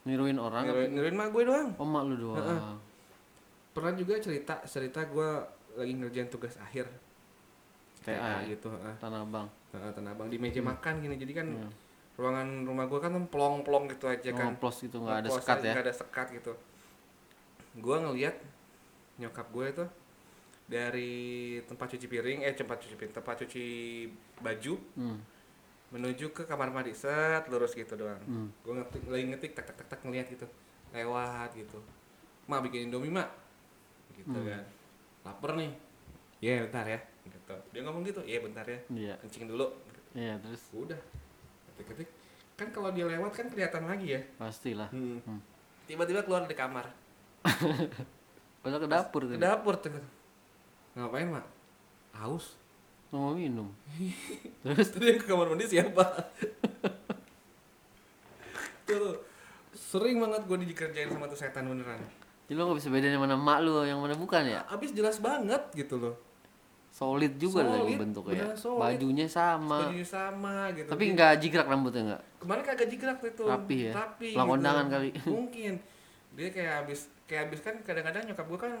Niruin orang. niruin, niruin mak gue doang Oh mak lu doang. pernah juga cerita cerita gua lagi ngerjain tugas akhir TA gitu. Tanah Abang. Heeh, Tanah Abang di meja makan gini jadi kan Hmm. ruangan rumah gua kan plong-plong gitu aja kan Ngoplos gitu nggak ada sekat aja, ya. nggak ada sekat gitu gua ngeliat nyokap gue itu dari tempat cuci piring eh tempat cuci piring tempat cuci baju Hmm. menuju ke kamar mandi set lurus gitu doang Hmm. gue ngetik lagi ngetik tak tak tak tak ngeliat gitu lewat gitu mak bikin indomie mak gitu Hmm. kan lapar nih ya bentar ya gitu dia ngomong gitu iya bentar ya Iya. kencing dulu. Iya terus? Udah ketik ketik kan kalau dia lewat kan kelihatan lagi ya? Pastilah. Hmm. tiba-tiba keluar dari kamar. [LAUGHS] Udah ke dapur ke dapur tuh. Ngapain mak? Haus. Mau minum. [LAUGHS] terus? Tadi ke kamar mandi siapa? [LAUGHS] Tuh, tuh. sering banget gue dikerjain sama tuh setan beneran. Jadi lo gak bisa bedain yang mana mak lu yang mana bukan ya? abis jelas banget gitu loh Solid juga lagi Solid, bentuknya. beneran solid. Bajunya sama. bajunya sama gitu Tapi nggak jigrak rambutnya nggak? kemarin kagak jigrak itu Rapi ya? rapi Pulang kondangan kali. [LAUGHS] mungkin dia kayak abis kayak abis kan kadang-kadang nyokap gue kan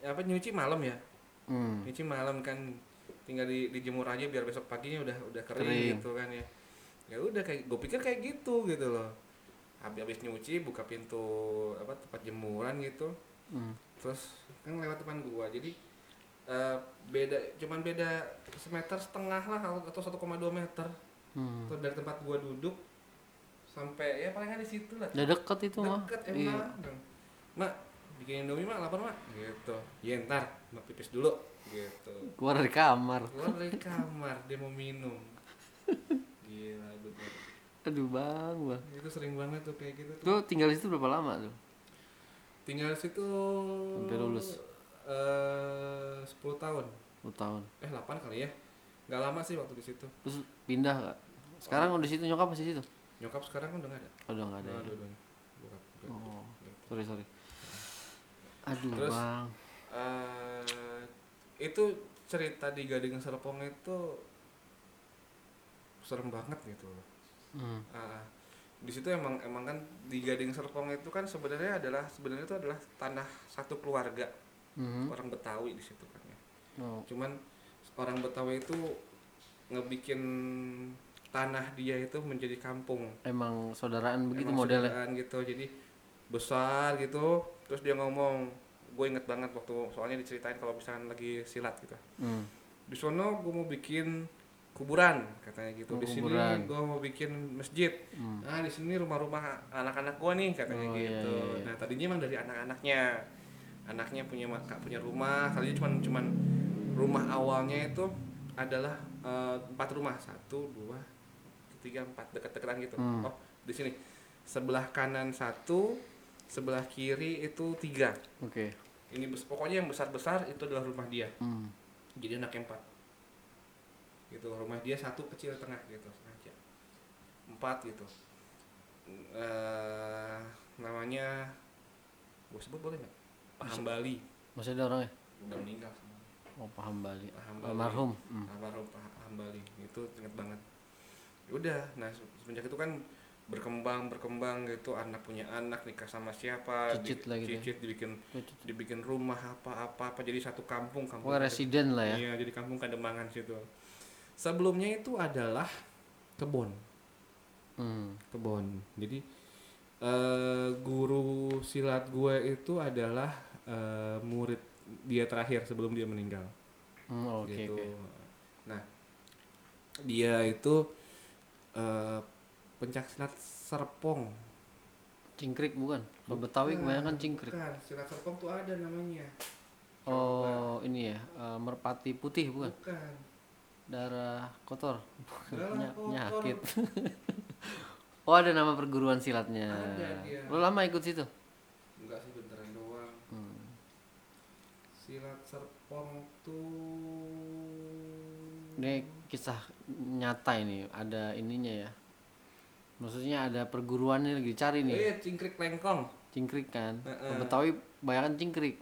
apa nyuci malam ya Hmm. nyuci malam kan tinggal di, dijemur aja biar besok paginya udah udah kering, Kering. gitu kan ya ya udah kayak gue pikir kayak gitu gitu loh habis habis nyuci buka pintu apa tempat jemuran gitu Hmm. terus kan lewat depan gua jadi eh, beda cuman beda semeter setengah lah atau 1,2 meter Hmm. Tuh dari tempat gua duduk sampai ya palingan di situ lah Udah deket itu mah. deket Iya. emang mak bikin indomie mak lapar mak gitu ya ntar mak pipis dulu gitu Keluar dari kamar. keluar dari kamar dia mau minum gila bener Aduh bang, bang. itu sering banget tuh kayak gitu tuh Tuh tinggal di situ berapa lama tuh? tinggal di situ Sampai lulus. eh 10 tahun 10 tahun. eh 8 kali ya nggak lama sih waktu di situ Terus pindah gak? Sekarang udah situ nyokap masih situ? nyokap sekarang kan udah nggak ada Oh, udah nggak ada. Nggak Ya. Bokap juga. Oh, Gitu. sorry sorry. Aduh Terus? bang. Eh, itu cerita di Gading Serpong itu serem banget gitu loh. Hmm. Ah, di situ emang emang kan di Gading Serpong itu kan sebenarnya adalah sebenarnya itu adalah tanah satu keluarga Mhm. orang Betawi di situ kan. Oh. Cuman orang Betawi itu ngebikin tanah dia itu menjadi kampung. Emang saudaraan begitu Emang modelnya. saudaraan gitu. Jadi besar gitu. Terus dia ngomong, gue inget banget waktu soalnya diceritain kalau misalnya lagi silat gitu. Hmm. Di sono gue mau bikin kuburan katanya gitu. Oh, di sini gue mau bikin masjid. Hmm. Nah di sini rumah-rumah anak-anak gue nih katanya Oh, iya, gitu. iya, iya. Nah tadinya emang dari anak-anaknya, anaknya punya punya rumah. Tadinya cuman cuman rumah awalnya itu adalah eh, empat rumah, satu, dua, tiga, empat dekat-dekatan gitu. Hmm. Oh di sini sebelah kanan satu, sebelah kiri itu tiga. Oke. Ini bes- pokoknya yang besar-besar itu adalah rumah dia. Hmm. Jadi anaknya empat. Gitu rumah dia satu kecil tengah gitu sengaja. Empat gitu. eh namanya gue sebut boleh nggak? Bali Masih ada orangnya? udah meninggal semua. Oh, paham Bali. Paham Bali. Almarhum. Hmm. Almarhum Paham Bali itu inget banget. Ya Udah, nah se- semenjak itu kan berkembang berkembang gitu anak punya anak nikah sama siapa Cicit lah gitu ya. cicit dibikin dibikin rumah apa apa apa jadi satu kampung kampung Pokoknya residen lah ya. Iya, jadi kampung Kademangan situ. Sebelumnya itu adalah kebun, Hmm. kebun. Jadi eh, guru silat gue itu adalah eh, murid dia terakhir sebelum dia meninggal. Hmm, Oke gitu. oke. Nah, dia itu eh, pencak silat Serpong. Cingkrik bukan? Kalau Betawi Bukan, kebanyakan cingkrik. Bukan, silat Serpong tuh ada namanya. Oh, ini ya, eh, merpati putih bukan? Bukan. Darah kotor. Darah kotor. Penyakit. [LAUGHS] oh, ada nama perguruan silatnya. Ada dia. Lo lama ikut situ? Enggak sih bentaran doang. Hmm. Tuh Ini kisah nyata ini, ada ininya ya. Maksudnya ada perguruannya lagi dicari nih. Eh, cingkrik lengkong. Cingkrik kan. Heeh. Kalau Betawi banyakan cingkrik.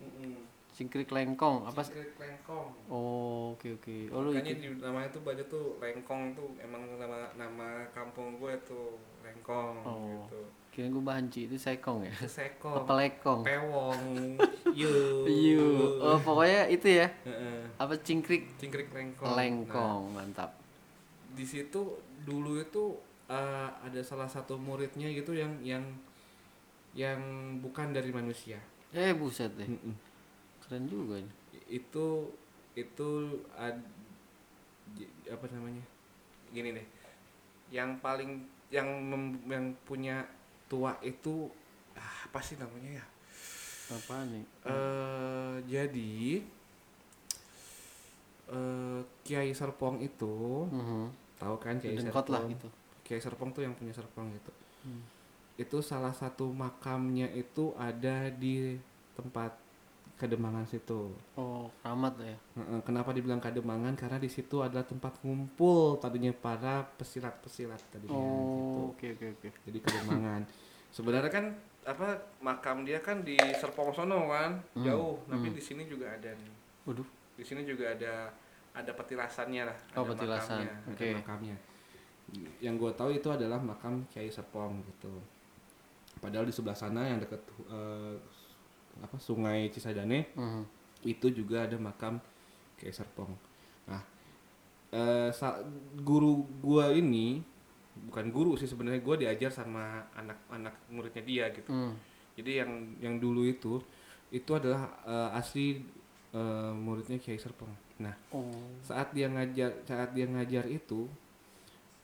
Cingkrik lengkong apa? Cingkrik lengkong. Oh, oke oke. Oh, lu Makanya di namanya tuh baju tuh lengkong tuh emang nama nama kampung gue tuh lengkong Oh. gitu. Kira gue banci itu sekong ya. Itu sekong, Apa lekong? pewong, [LAUGHS] yu. Iya. Oh, pokoknya itu ya. Apa cingkrik Cingkrik lengkong. lengkong, Nah, mantap. di situ dulu itu eh, ada salah satu muridnya gitu yang yang yang bukan dari manusia. Eh, buset deh. Mm-mm. Keren juga ini. itu itu ad, apa namanya gini deh yang paling yang mem- yang punya tua itu ah, apa sih namanya ya Apa nih? eh jadi eh Kiai Serpong itu Mhm. tahu kan Kiai Dengkot lah Serpong gitu. Kiai Serpong tuh yang punya Serpong gitu Hmm. itu salah satu makamnya itu ada di tempat Kademangan situ Oh, keramat lah ya. Kenapa dibilang Kademangan? Karena di situ adalah tempat ngumpul tadinya para pesilat-pesilat tadinya. Oh, oke oke oke. Jadi Kademangan. [LAUGHS] Sebenarnya kan apa makam dia kan di Serpong sono kan, Hmm, jauh. Tapi hmm. di sini juga ada nih. Waduh. Di sini juga ada ada petilasannya lah. Oh, ada petilasan. makamnya, ada Oke. makamnya. Yang gue tahu itu adalah makam Kiai Serpong gitu. Padahal di sebelah sana yang dekat eh, apa Sungai Cisadane Mhm. itu juga ada makam Kiai Serpong. Nah, eh, guru gua ini bukan guru sih sebenarnya gua diajar sama anak-anak muridnya dia gitu. Hmm. Jadi yang yang dulu itu itu adalah eh, asli eh, muridnya Kiai Serpong. Nah, Oh. saat dia ngajar saat dia ngajar itu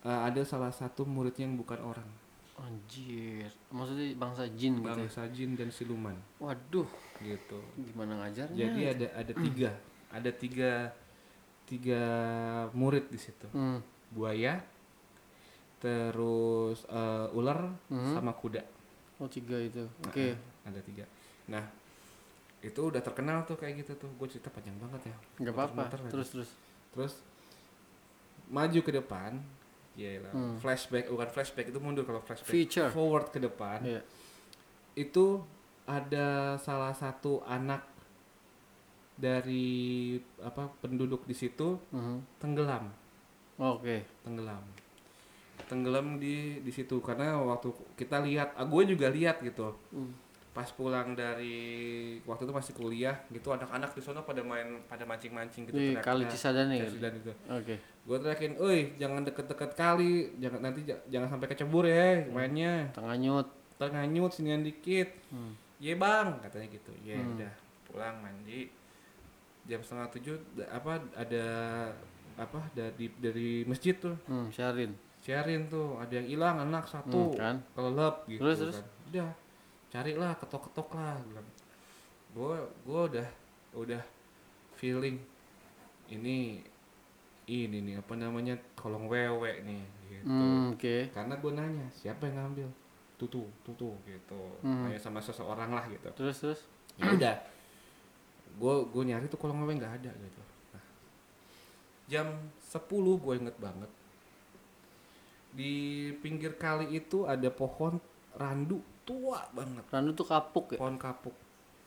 eh, ada salah satu muridnya yang bukan orang, Anjir. Maksudnya bangsa jin gitu ya. bangsa jin dan siluman Waduh, gitu. gimana ngajarnya? Jadi ada ada tiga, ada tiga tiga murid di situ. Hmm. Buaya, terus eh, ular, Mhm. sama kuda. Oh, tiga itu. Oke. Nah, ada tiga. Nah, itu udah terkenal tuh kayak gitu tuh. Gue cerita panjang banget ya. Enggak apa-apa. Terus terus. Terus maju ke depan. Iya Hmm. Flashback, bukan flashback itu mundur kalau flashback. Future. Forward ke depan. Iya. Itu ada salah satu anak dari apa penduduk di situ Mhm. tenggelam Oke. tenggelam tenggelam di di situ karena waktu kita lihat ah, gue juga lihat gitu Hmm. Pas pulang dari waktu itu masih kuliah gitu anak-anak di sana pada main pada mancing-mancing gitu Di kali. Cisadane gitu. Gitu. Oke. gue teriakin, "Oi, jangan deket-deket kali, jangan nanti jangan sampai kecebur ya mainnya. Tengah nyut. Tengah nyut sinian dikit." Hmm. Iya bang, katanya gitu. Ya Hmm. udah, pulang mandi. Jam setengah tujuh apa ada apa dari dari masjid tuh Hmm, Syarin. sharein tuh ada yang hilang anak satu Hmm, kan? kelelep gitu Terus, terus? kan udah carilah ketok-ketok lah bilang. Gue gue udah udah feeling ini ini nih apa namanya kolong wewe nih gitu. Hmm, oke. karena gue nanya siapa yang ngambil? Tutu tutu gitu. Hmm. nanya sama seseorang lah gitu. Terus terus. ya udah. Gue gue nyari tuh kolong wewe nggak ada gitu. Nah, jam 10 gue inget banget. Di pinggir kali itu ada pohon randu tua banget Randu tuh kapuk ya. pohon kapuk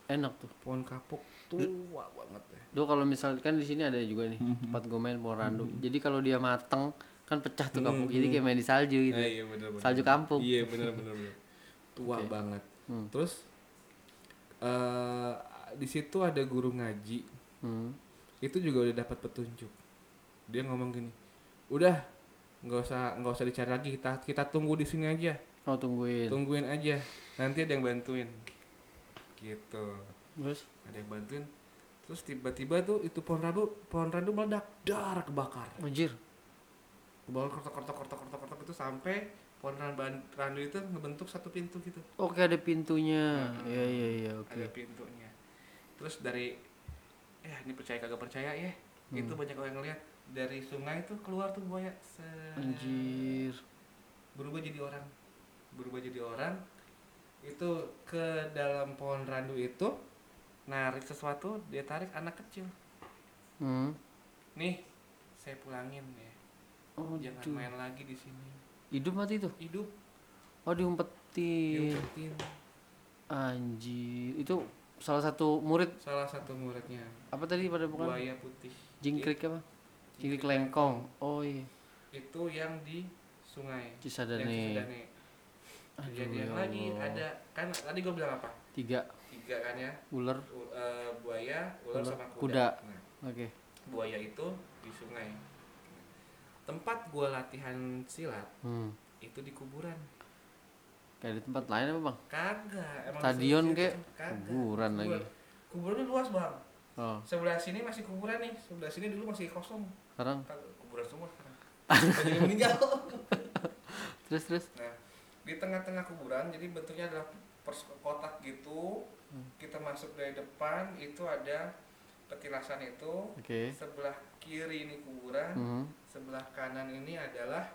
Enak tuh. pohon kapuk tua banget ya Duh kalau misalkan di sini ada juga nih tempat gue main pohon randu. Jadi kalau dia mateng kan pecah tuh kapuk. Jadi kayak main di salju gitu. Eh, iya bener bener Salju kampung. iya bener bener, bener. [LAUGHS] tua Oke. banget Hmm. terus eh di situ ada guru ngaji Hmm. itu juga udah dapat petunjuk dia ngomong gini udah nggak usah nggak usah dicari lagi kita kita tunggu di sini aja Oh tungguin. tungguin aja nanti ada yang bantuin gitu Terus? ada yang bantuin terus tiba-tiba tuh itu pohon randu pohon randu meledak dar kebakar Anjir. kebakar kortok kortok kortok kortok kortok itu sampai pohon randu, itu ngebentuk satu pintu gitu Oke ada pintunya. Nah, Iya iya iya oke. ada pintunya terus dari eh ini percaya kagak percaya ya Hmm. itu banyak orang ngeliat dari sungai tuh keluar tuh buaya Set. Anjir. berubah jadi orang berubah jadi orang itu ke dalam pohon randu itu narik sesuatu dia tarik anak kecil Hmm. nih saya pulangin ya Oh, jangan aduh. main lagi di sini Hidup mati tuh. hidup Oh diumpetin. diumpetin Anjir. Itu salah satu murid salah satu muridnya apa tadi pada bukan? buaya putih Jingkrik apa? Jingkrik lengkong. Oh iya. itu yang di sungai yang Cisadane. Cisadane Aduh, kejadian ya lagi Allah. ada kan tadi gue bilang apa Tiga tiga kan ya ular. U- eh, buaya ular Ular, sama kuda, kuda. Nah, Oke. buaya itu di sungai tempat gua latihan silat Hmm. itu di kuburan Kayak di tempat lain apa bang? kagak emang Stadion kagak. Kuburan lagi. kuburannya luas bang Oh sebelah sini masih kuburan nih sebelah sini dulu masih kosong sekarang kuburan semua sekarang [LAUGHS] meninggal terus terus. nah di tengah-tengah kuburan jadi bentuknya adalah kotak gitu Hmm. kita masuk dari depan itu ada petilasan itu Oke. sebelah kiri ini kuburan Hmm. sebelah kanan ini adalah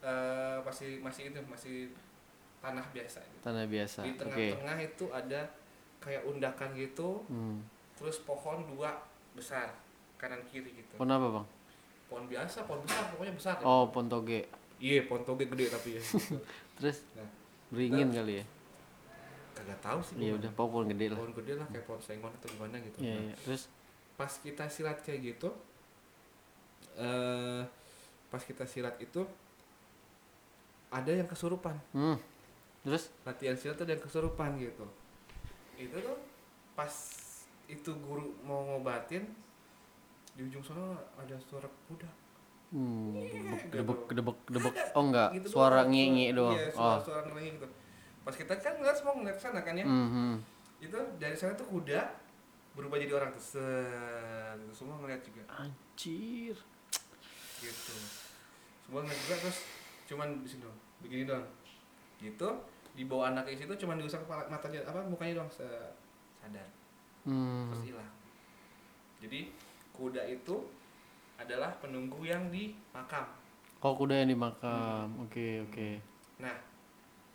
eh, masih masih itu masih tanah biasa gitu. Tanah biasa. di tengah-tengah itu ada kayak undakan gitu Hmm. terus pohon dua besar kanan kiri gitu Pohon apa bang? pohon biasa pohon besar pokoknya besar. Oh pohon toge. Iya pohon toge gede tapi ya [LAUGHS] Terus Nah. beringin kali ya? kagak tahu sih Iya udah pohon gede lah. pohon gede lah kayak pohon sengon atau gimana gitu Iya Nah, iya. Terus pas kita silat kayak gitu eh pas kita silat itu ada yang kesurupan hmm. Terus latihan silat ada yang kesurupan gitu itu tuh pas itu guru mau ngobatin di ujung sana ada suara kuda hmm, gitu. gedebek gedebek. [LAUGHS] Oh enggak, Gitu suara ngi doang. iya, oh. suara, suara ngelengi gitu pas kita kan ngeliat semua ngeliat sana kan ya Hmm, hmm. itu dari sana tuh kuda berubah jadi orang tuh set itu semua ngeliat juga Anjir. gitu semua ngeliat juga terus cuman di sini doang begini doang gitu di bawah anaknya situ cuman diusap kepala matanya apa mukanya doang sadar Hmm. terus hilang jadi kuda itu adalah penunggu yang di makam Oh kuda yang di makam. Oke oke. nah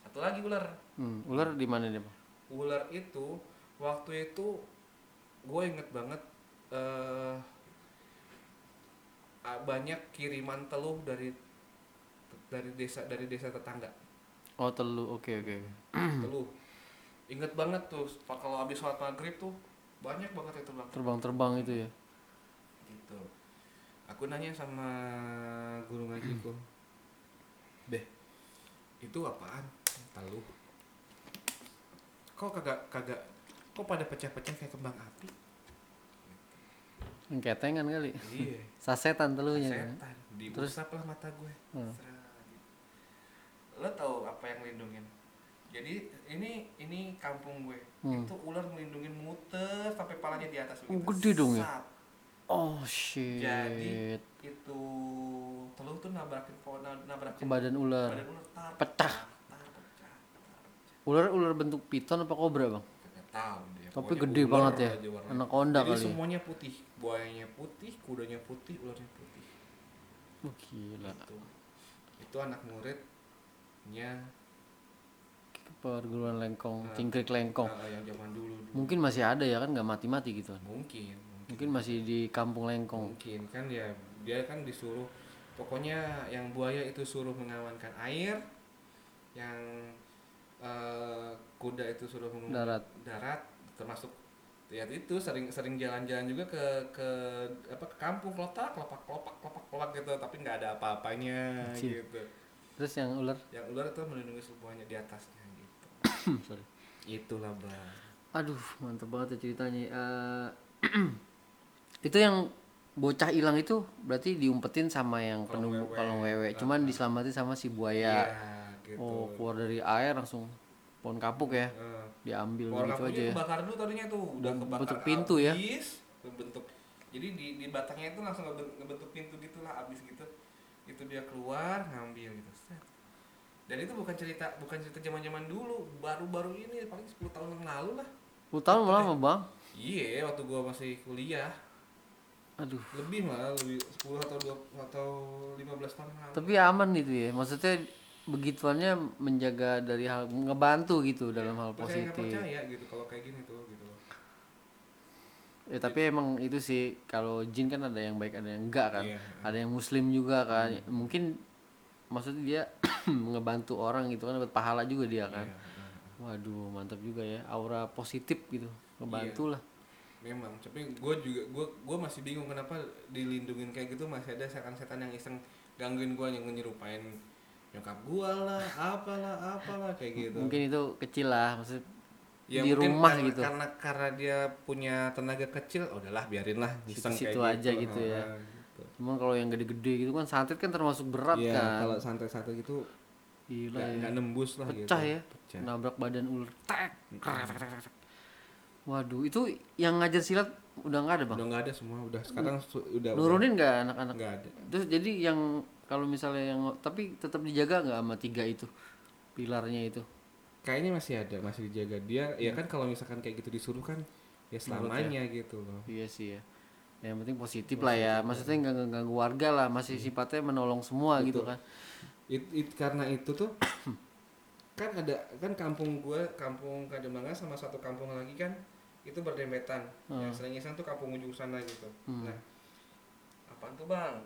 satu lagi ular Hmm. Ular di mana nih bang? ular itu waktu itu gue inget banget eh ah, banyak kiriman teluh dari dari desa dari desa tetangga Oh telu. Oke oke. [CLEARS THROAT] teluh inget banget tuh pak kalau habis sholat maghrib tuh banyak banget yang terbang terbang-terbang itu ya aku nanya sama guru ngajiku deh itu apaan talu kok kagak kagak kok pada pecah-pecah kayak kembang api ketengan kali iya [LAUGHS] sasetan telunya kan? setan Terus? lah mata gue Hmm. Lo tahu apa yang ngelindungin jadi ini ini kampung gue Hmm. itu ular ngelindungin muter sampai palanya di atas Oh, begitu. gede dong ya? Sat. Oh shit. Jadi, itu telur tuh nabrakin pohon ke nabrakin badan ular. badan ular tar Pecah. tar, tar, pecah tar. ular ular bentuk piton apa kobra bang? Tahu dia tapi Pokoknya gede banget ya. anaconda jadi kali. ya? semuanya putih. Buayanya putih kudanya putih ularnya putih. Oh, gila. Itu itu anak muridnya perguruan lengkong Nah. cingkrik lengkong. uh, yang zaman dulu, dulu. mungkin masih ada ya kan nggak mati-mati gitu kan? Mungkin mungkin masih di kampung lengkong. Mungkin kan ya dia kan disuruh pokoknya yang buaya itu suruh mengamankan air yang eh, kuda itu suruh mengamankan darat. darat termasuk ya itu sering sering jalan-jalan juga ke ke apa ke kampung kelopak kelopak kelopak kelopak kelopak gitu tapi nggak ada apa-apanya gitu. Terus yang ular? Yang ular itu melindungi semuanya di atasnya gitu. [COUGHS] Sorry. Itulah bang aduh mantep banget ya ceritanya. Eh, [CLEARS THROAT] itu yang bocah hilang itu berarti diumpetin sama yang penunggu wewe. kolong wewe. Cuman diselamatin sama si buaya. Gitu. Oh keluar dari air langsung pohon kapuk ya. Eh, diambil Pohon gitu aja ya. kebakar dulu tadinya tuh. Udah Bentuk kebakar pintu ya? abis, bentuk jadi di, di batangnya itu langsung ngeben- ngebentuk pintu gitulah abis gitu. Itu dia keluar ngambil gitu. Set. dan itu bukan cerita bukan cerita zaman zaman dulu. Baru-baru ini paling 10 tahun yang lalu lah. 10 tahun lama bang? Iya waktu gua masih kuliah aduh. Lebih malah lebih 10 atau 2 atau 15 tahun lalu. Tapi aman itu ya maksudnya begituannya menjaga dari hal ngebantu gitu dalam hal positif. percaya gitu kalau kayak gini tuh gitu. Ya tapi emang itu sih kalau jin kan ada yang baik ada yang enggak kan. Iya. ada yang muslim juga kan. Mungkin maksudnya dia [CLEARS THROAT] ngebantu orang gitu kan dapat pahala juga dia kan. Iya, waduh mantap juga ya. Aura positif gitu ngebantu lah Memang, tapi gue juga gue gue masih bingung kenapa dilindungin kayak gitu masih ada setan-setan yang iseng gangguin gue yang nyerupain nyokap gue lah, apalah, apalah kayak gitu. mungkin itu kecil lah maksud Ya, di rumah karena, gitu Karena karena dia punya tenaga kecil, oh, udahlah biarin lah iseng Situ-situ kayak aja gitu ya. Gitu. cuman kalau yang gede-gede gitu kan santet kan termasuk berat Iya, kan kalau santai-santai gitu gila nggak ya nggak nembus lah pecah gitu. ya Pecah. nabrak badan ular tek waduh itu yang ngajar silat udah nggak ada bang? Udah nggak ada semua, udah sekarang udah. nurunin nggak anak-anak? Nggak ada. terus jadi yang kalau misalnya yang tapi tetap dijaga nggak sama tiga itu? Pilarnya itu? Kayaknya masih ada, masih dijaga. Dia. Ya kan kalau misalkan kayak gitu disuruh kan ya selamanya gitu loh. iya sih ya. Yang penting positif lah ya. Maksudnya nggak ngeganggu warga lah masih sifatnya menolong semua gitu kan. It, it- karena itu tuh [COUGHS] kan ada kan kampung gue kampung Kademanga sama satu kampung lagi kan itu berdempetan yang sering iseng tuh kampung ujung sana gitu. Nah apa tuh bang?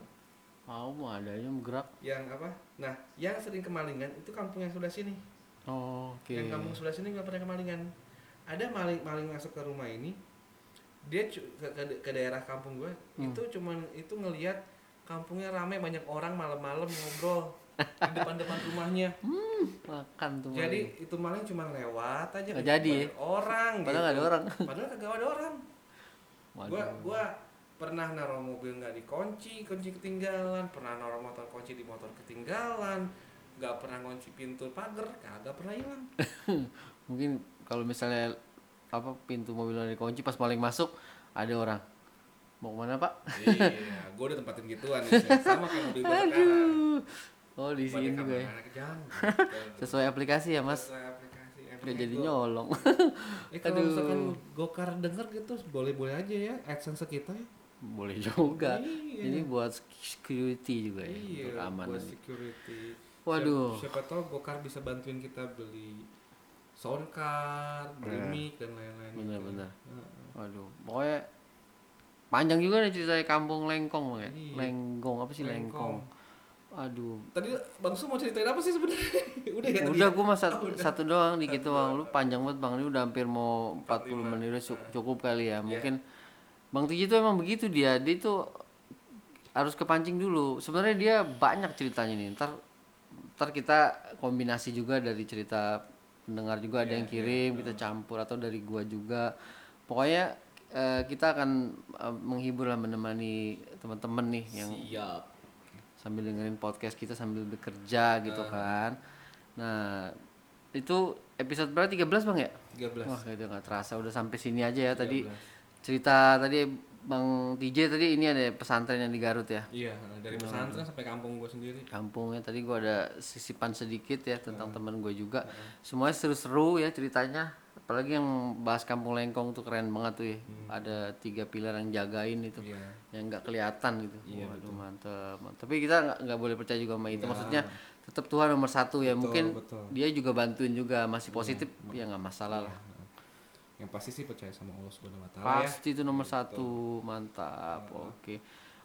Mau mau ada aja gerak. Yang apa? Nah yang sering kemalingan itu kampung yang sebelah sini. Oh, oke. Yang kampung sebelah sini nggak pernah kemalingan. Ada maling maling masuk ke rumah ini dia ke, ke, ke daerah kampung gue itu cuman itu ngelihat kampungnya ramai banyak orang malam-malam ngobrol di depan-depan rumahnya. Makan tuh jadi itu maling cuma lewat aja. Nggak jadi. Orang Padahal nggak ada gitu. orang. padahal kagak ada orang. Waduh. gua gua pernah naruh mobil nggak dikunci kunci ketinggalan. Pernah naruh motor kunci di motor ketinggalan. Nggak pernah kunci pintu pagar kagak pernah hilang. [LAUGHS] Mungkin kalau misalnya apa pintu mobilnya dikunci pas maling masuk ada orang. Mau ke mana pak? Iya gua udah tempatin gituan sama kayak mobil gua [LAUGHS] sekarang oh di sini juga ya [LAUGHS] sesuai aplikasi ya mas Sesuai aplikasi Emangnya jadi nyolong Eh kalau misalkan Gokar denger gitu boleh-boleh aja ya AdSense kita ya. boleh juga Iya. ini buat security juga ya Iya, untuk keamanan buat security. Waduh. Siapa, siapa tahu Gokar bisa bantuin kita beli sound card, beli Nah. mic dan lain-lain. gitu. bener-bener Heeh. waduh pokoknya panjang juga nih ceritanya kampung lengkong ya Iya. lenggong apa sih lengkong, Aduh. Tadi Bang Su mau ceritain apa sih sebenarnya? [LAUGHS] Udah ya. Udah gua masa satu doang dikit doang. Lu panjang banget Bang. Ini udah hampir mau 40 menit udah cu- cukup kali ya. Mungkin Bang Tiji tuh emang begitu dia. Dia tuh harus kepancing dulu. Sebenarnya dia banyak ceritanya nih. Ntar ntar kita kombinasi juga dari cerita pendengar juga ada yang kirim kita campur atau dari gua juga. Pokoknya eh, kita akan eh, menghibur lah menemani teman-teman nih yang Siap. Sambil dengerin podcast kita sambil bekerja gitu kan. Nah, itu episode berapa 13 Bang ya? 13. Wah, itu nggak terasa udah sampai sini aja ya tadi. Cerita tadi Bang TJ tadi ini ada pesantren yang di Garut ya. Iya, dari pesantren sampai kampung gua sendiri. Kampungnya tadi gua ada sisipan sedikit ya tentang teman gue juga. Semuanya seru-seru ya ceritanya. Apalagi yang bahas Kampung Lengkong tuh keren banget tuh ya. Ada tiga pilar yang jagain itu. Iya. yang nggak kelihatan gitu. Waduh mantep, mantep. Tapi kita nggak boleh percaya juga sama itu. Maksudnya tetap Tuhan nomor satu ya. Mungkin betul. dia juga bantuin juga masih positif ya nggak masalah lah. Yang pasti sih percaya sama Allah Subhanahu wa taala ya. Pasti itu nomor satu mantap. Oke.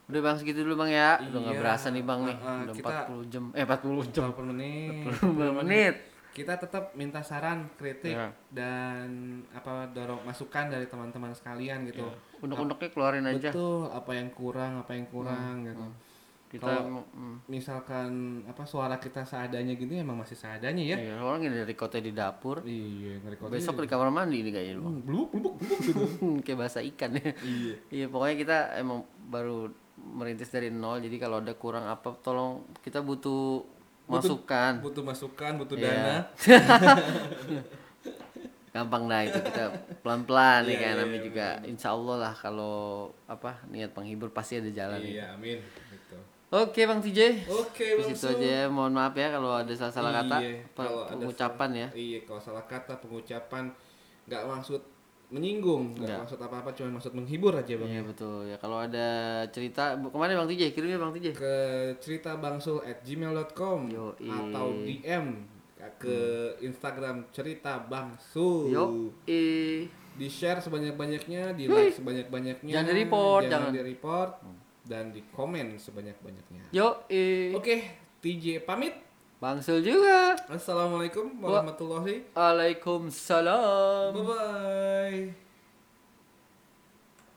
Udah bang segitu dulu bang ya. Udah nggak Iya. berasa nih bang nih. Udah kita- 40 jam. Eh 40 jam. 40 menit. 40 menit. Kita tetap minta saran, kritik Iya. dan apa dorong masukan dari teman-teman sekalian gitu. Unek-uneknya keluarin aja. Betul, apa yang kurang, apa yang kurang gitu. Kita Kalau- mm, Misalkan apa suara kita seadanya gitu emang masih seadanya ya. iya, orang ini dari kota di dapur. Iya, ngerekord Besok di kamar mandi nih kayaknya bang. blubuk blubuk blubuk gitu. [LAUGHS] kayak bahasa ikan ya. Iya. Iya pokoknya kita emang baru merintis dari nol jadi kalau ada kurang apa tolong kita butuh, masukan. Butuh masukan, butuh Iya. dana. [LAUGHS] Gampang dah itu kita pelan-pelan nih Iya, kan iya, namanya juga insya Allah lah kalau apa niat penghibur pasti ada jalan nih. Iya, amin. Gitu. Oke Bang TJ. Oke, Di Bang situ Su. aja ya. mohon maaf ya kalau ada salah-salah kata Iya, pe- kalau ada pengucapan ya. Iya, kalau salah kata pengucapan nggak maksud menyinggung, nggak maksud apa-apa, cuma maksud menghibur aja bang. Iya betul ya kalau ada cerita ke mana Bang TJ kirimnya Bang TJ. Ke cerita bangsul at gmail.com atau DM ke Instagram cerita bangsul. Yo eh Di share sebanyak-banyaknya, di like sebanyak-banyaknya. Jangan di-report, jangan, jangan. di-report, dan di komen sebanyak-banyaknya. yo eh Oke, TJ pamit. Bangsul juga. Assalamualaikum warahmatullahi Waalaikumsalam. Bye bye.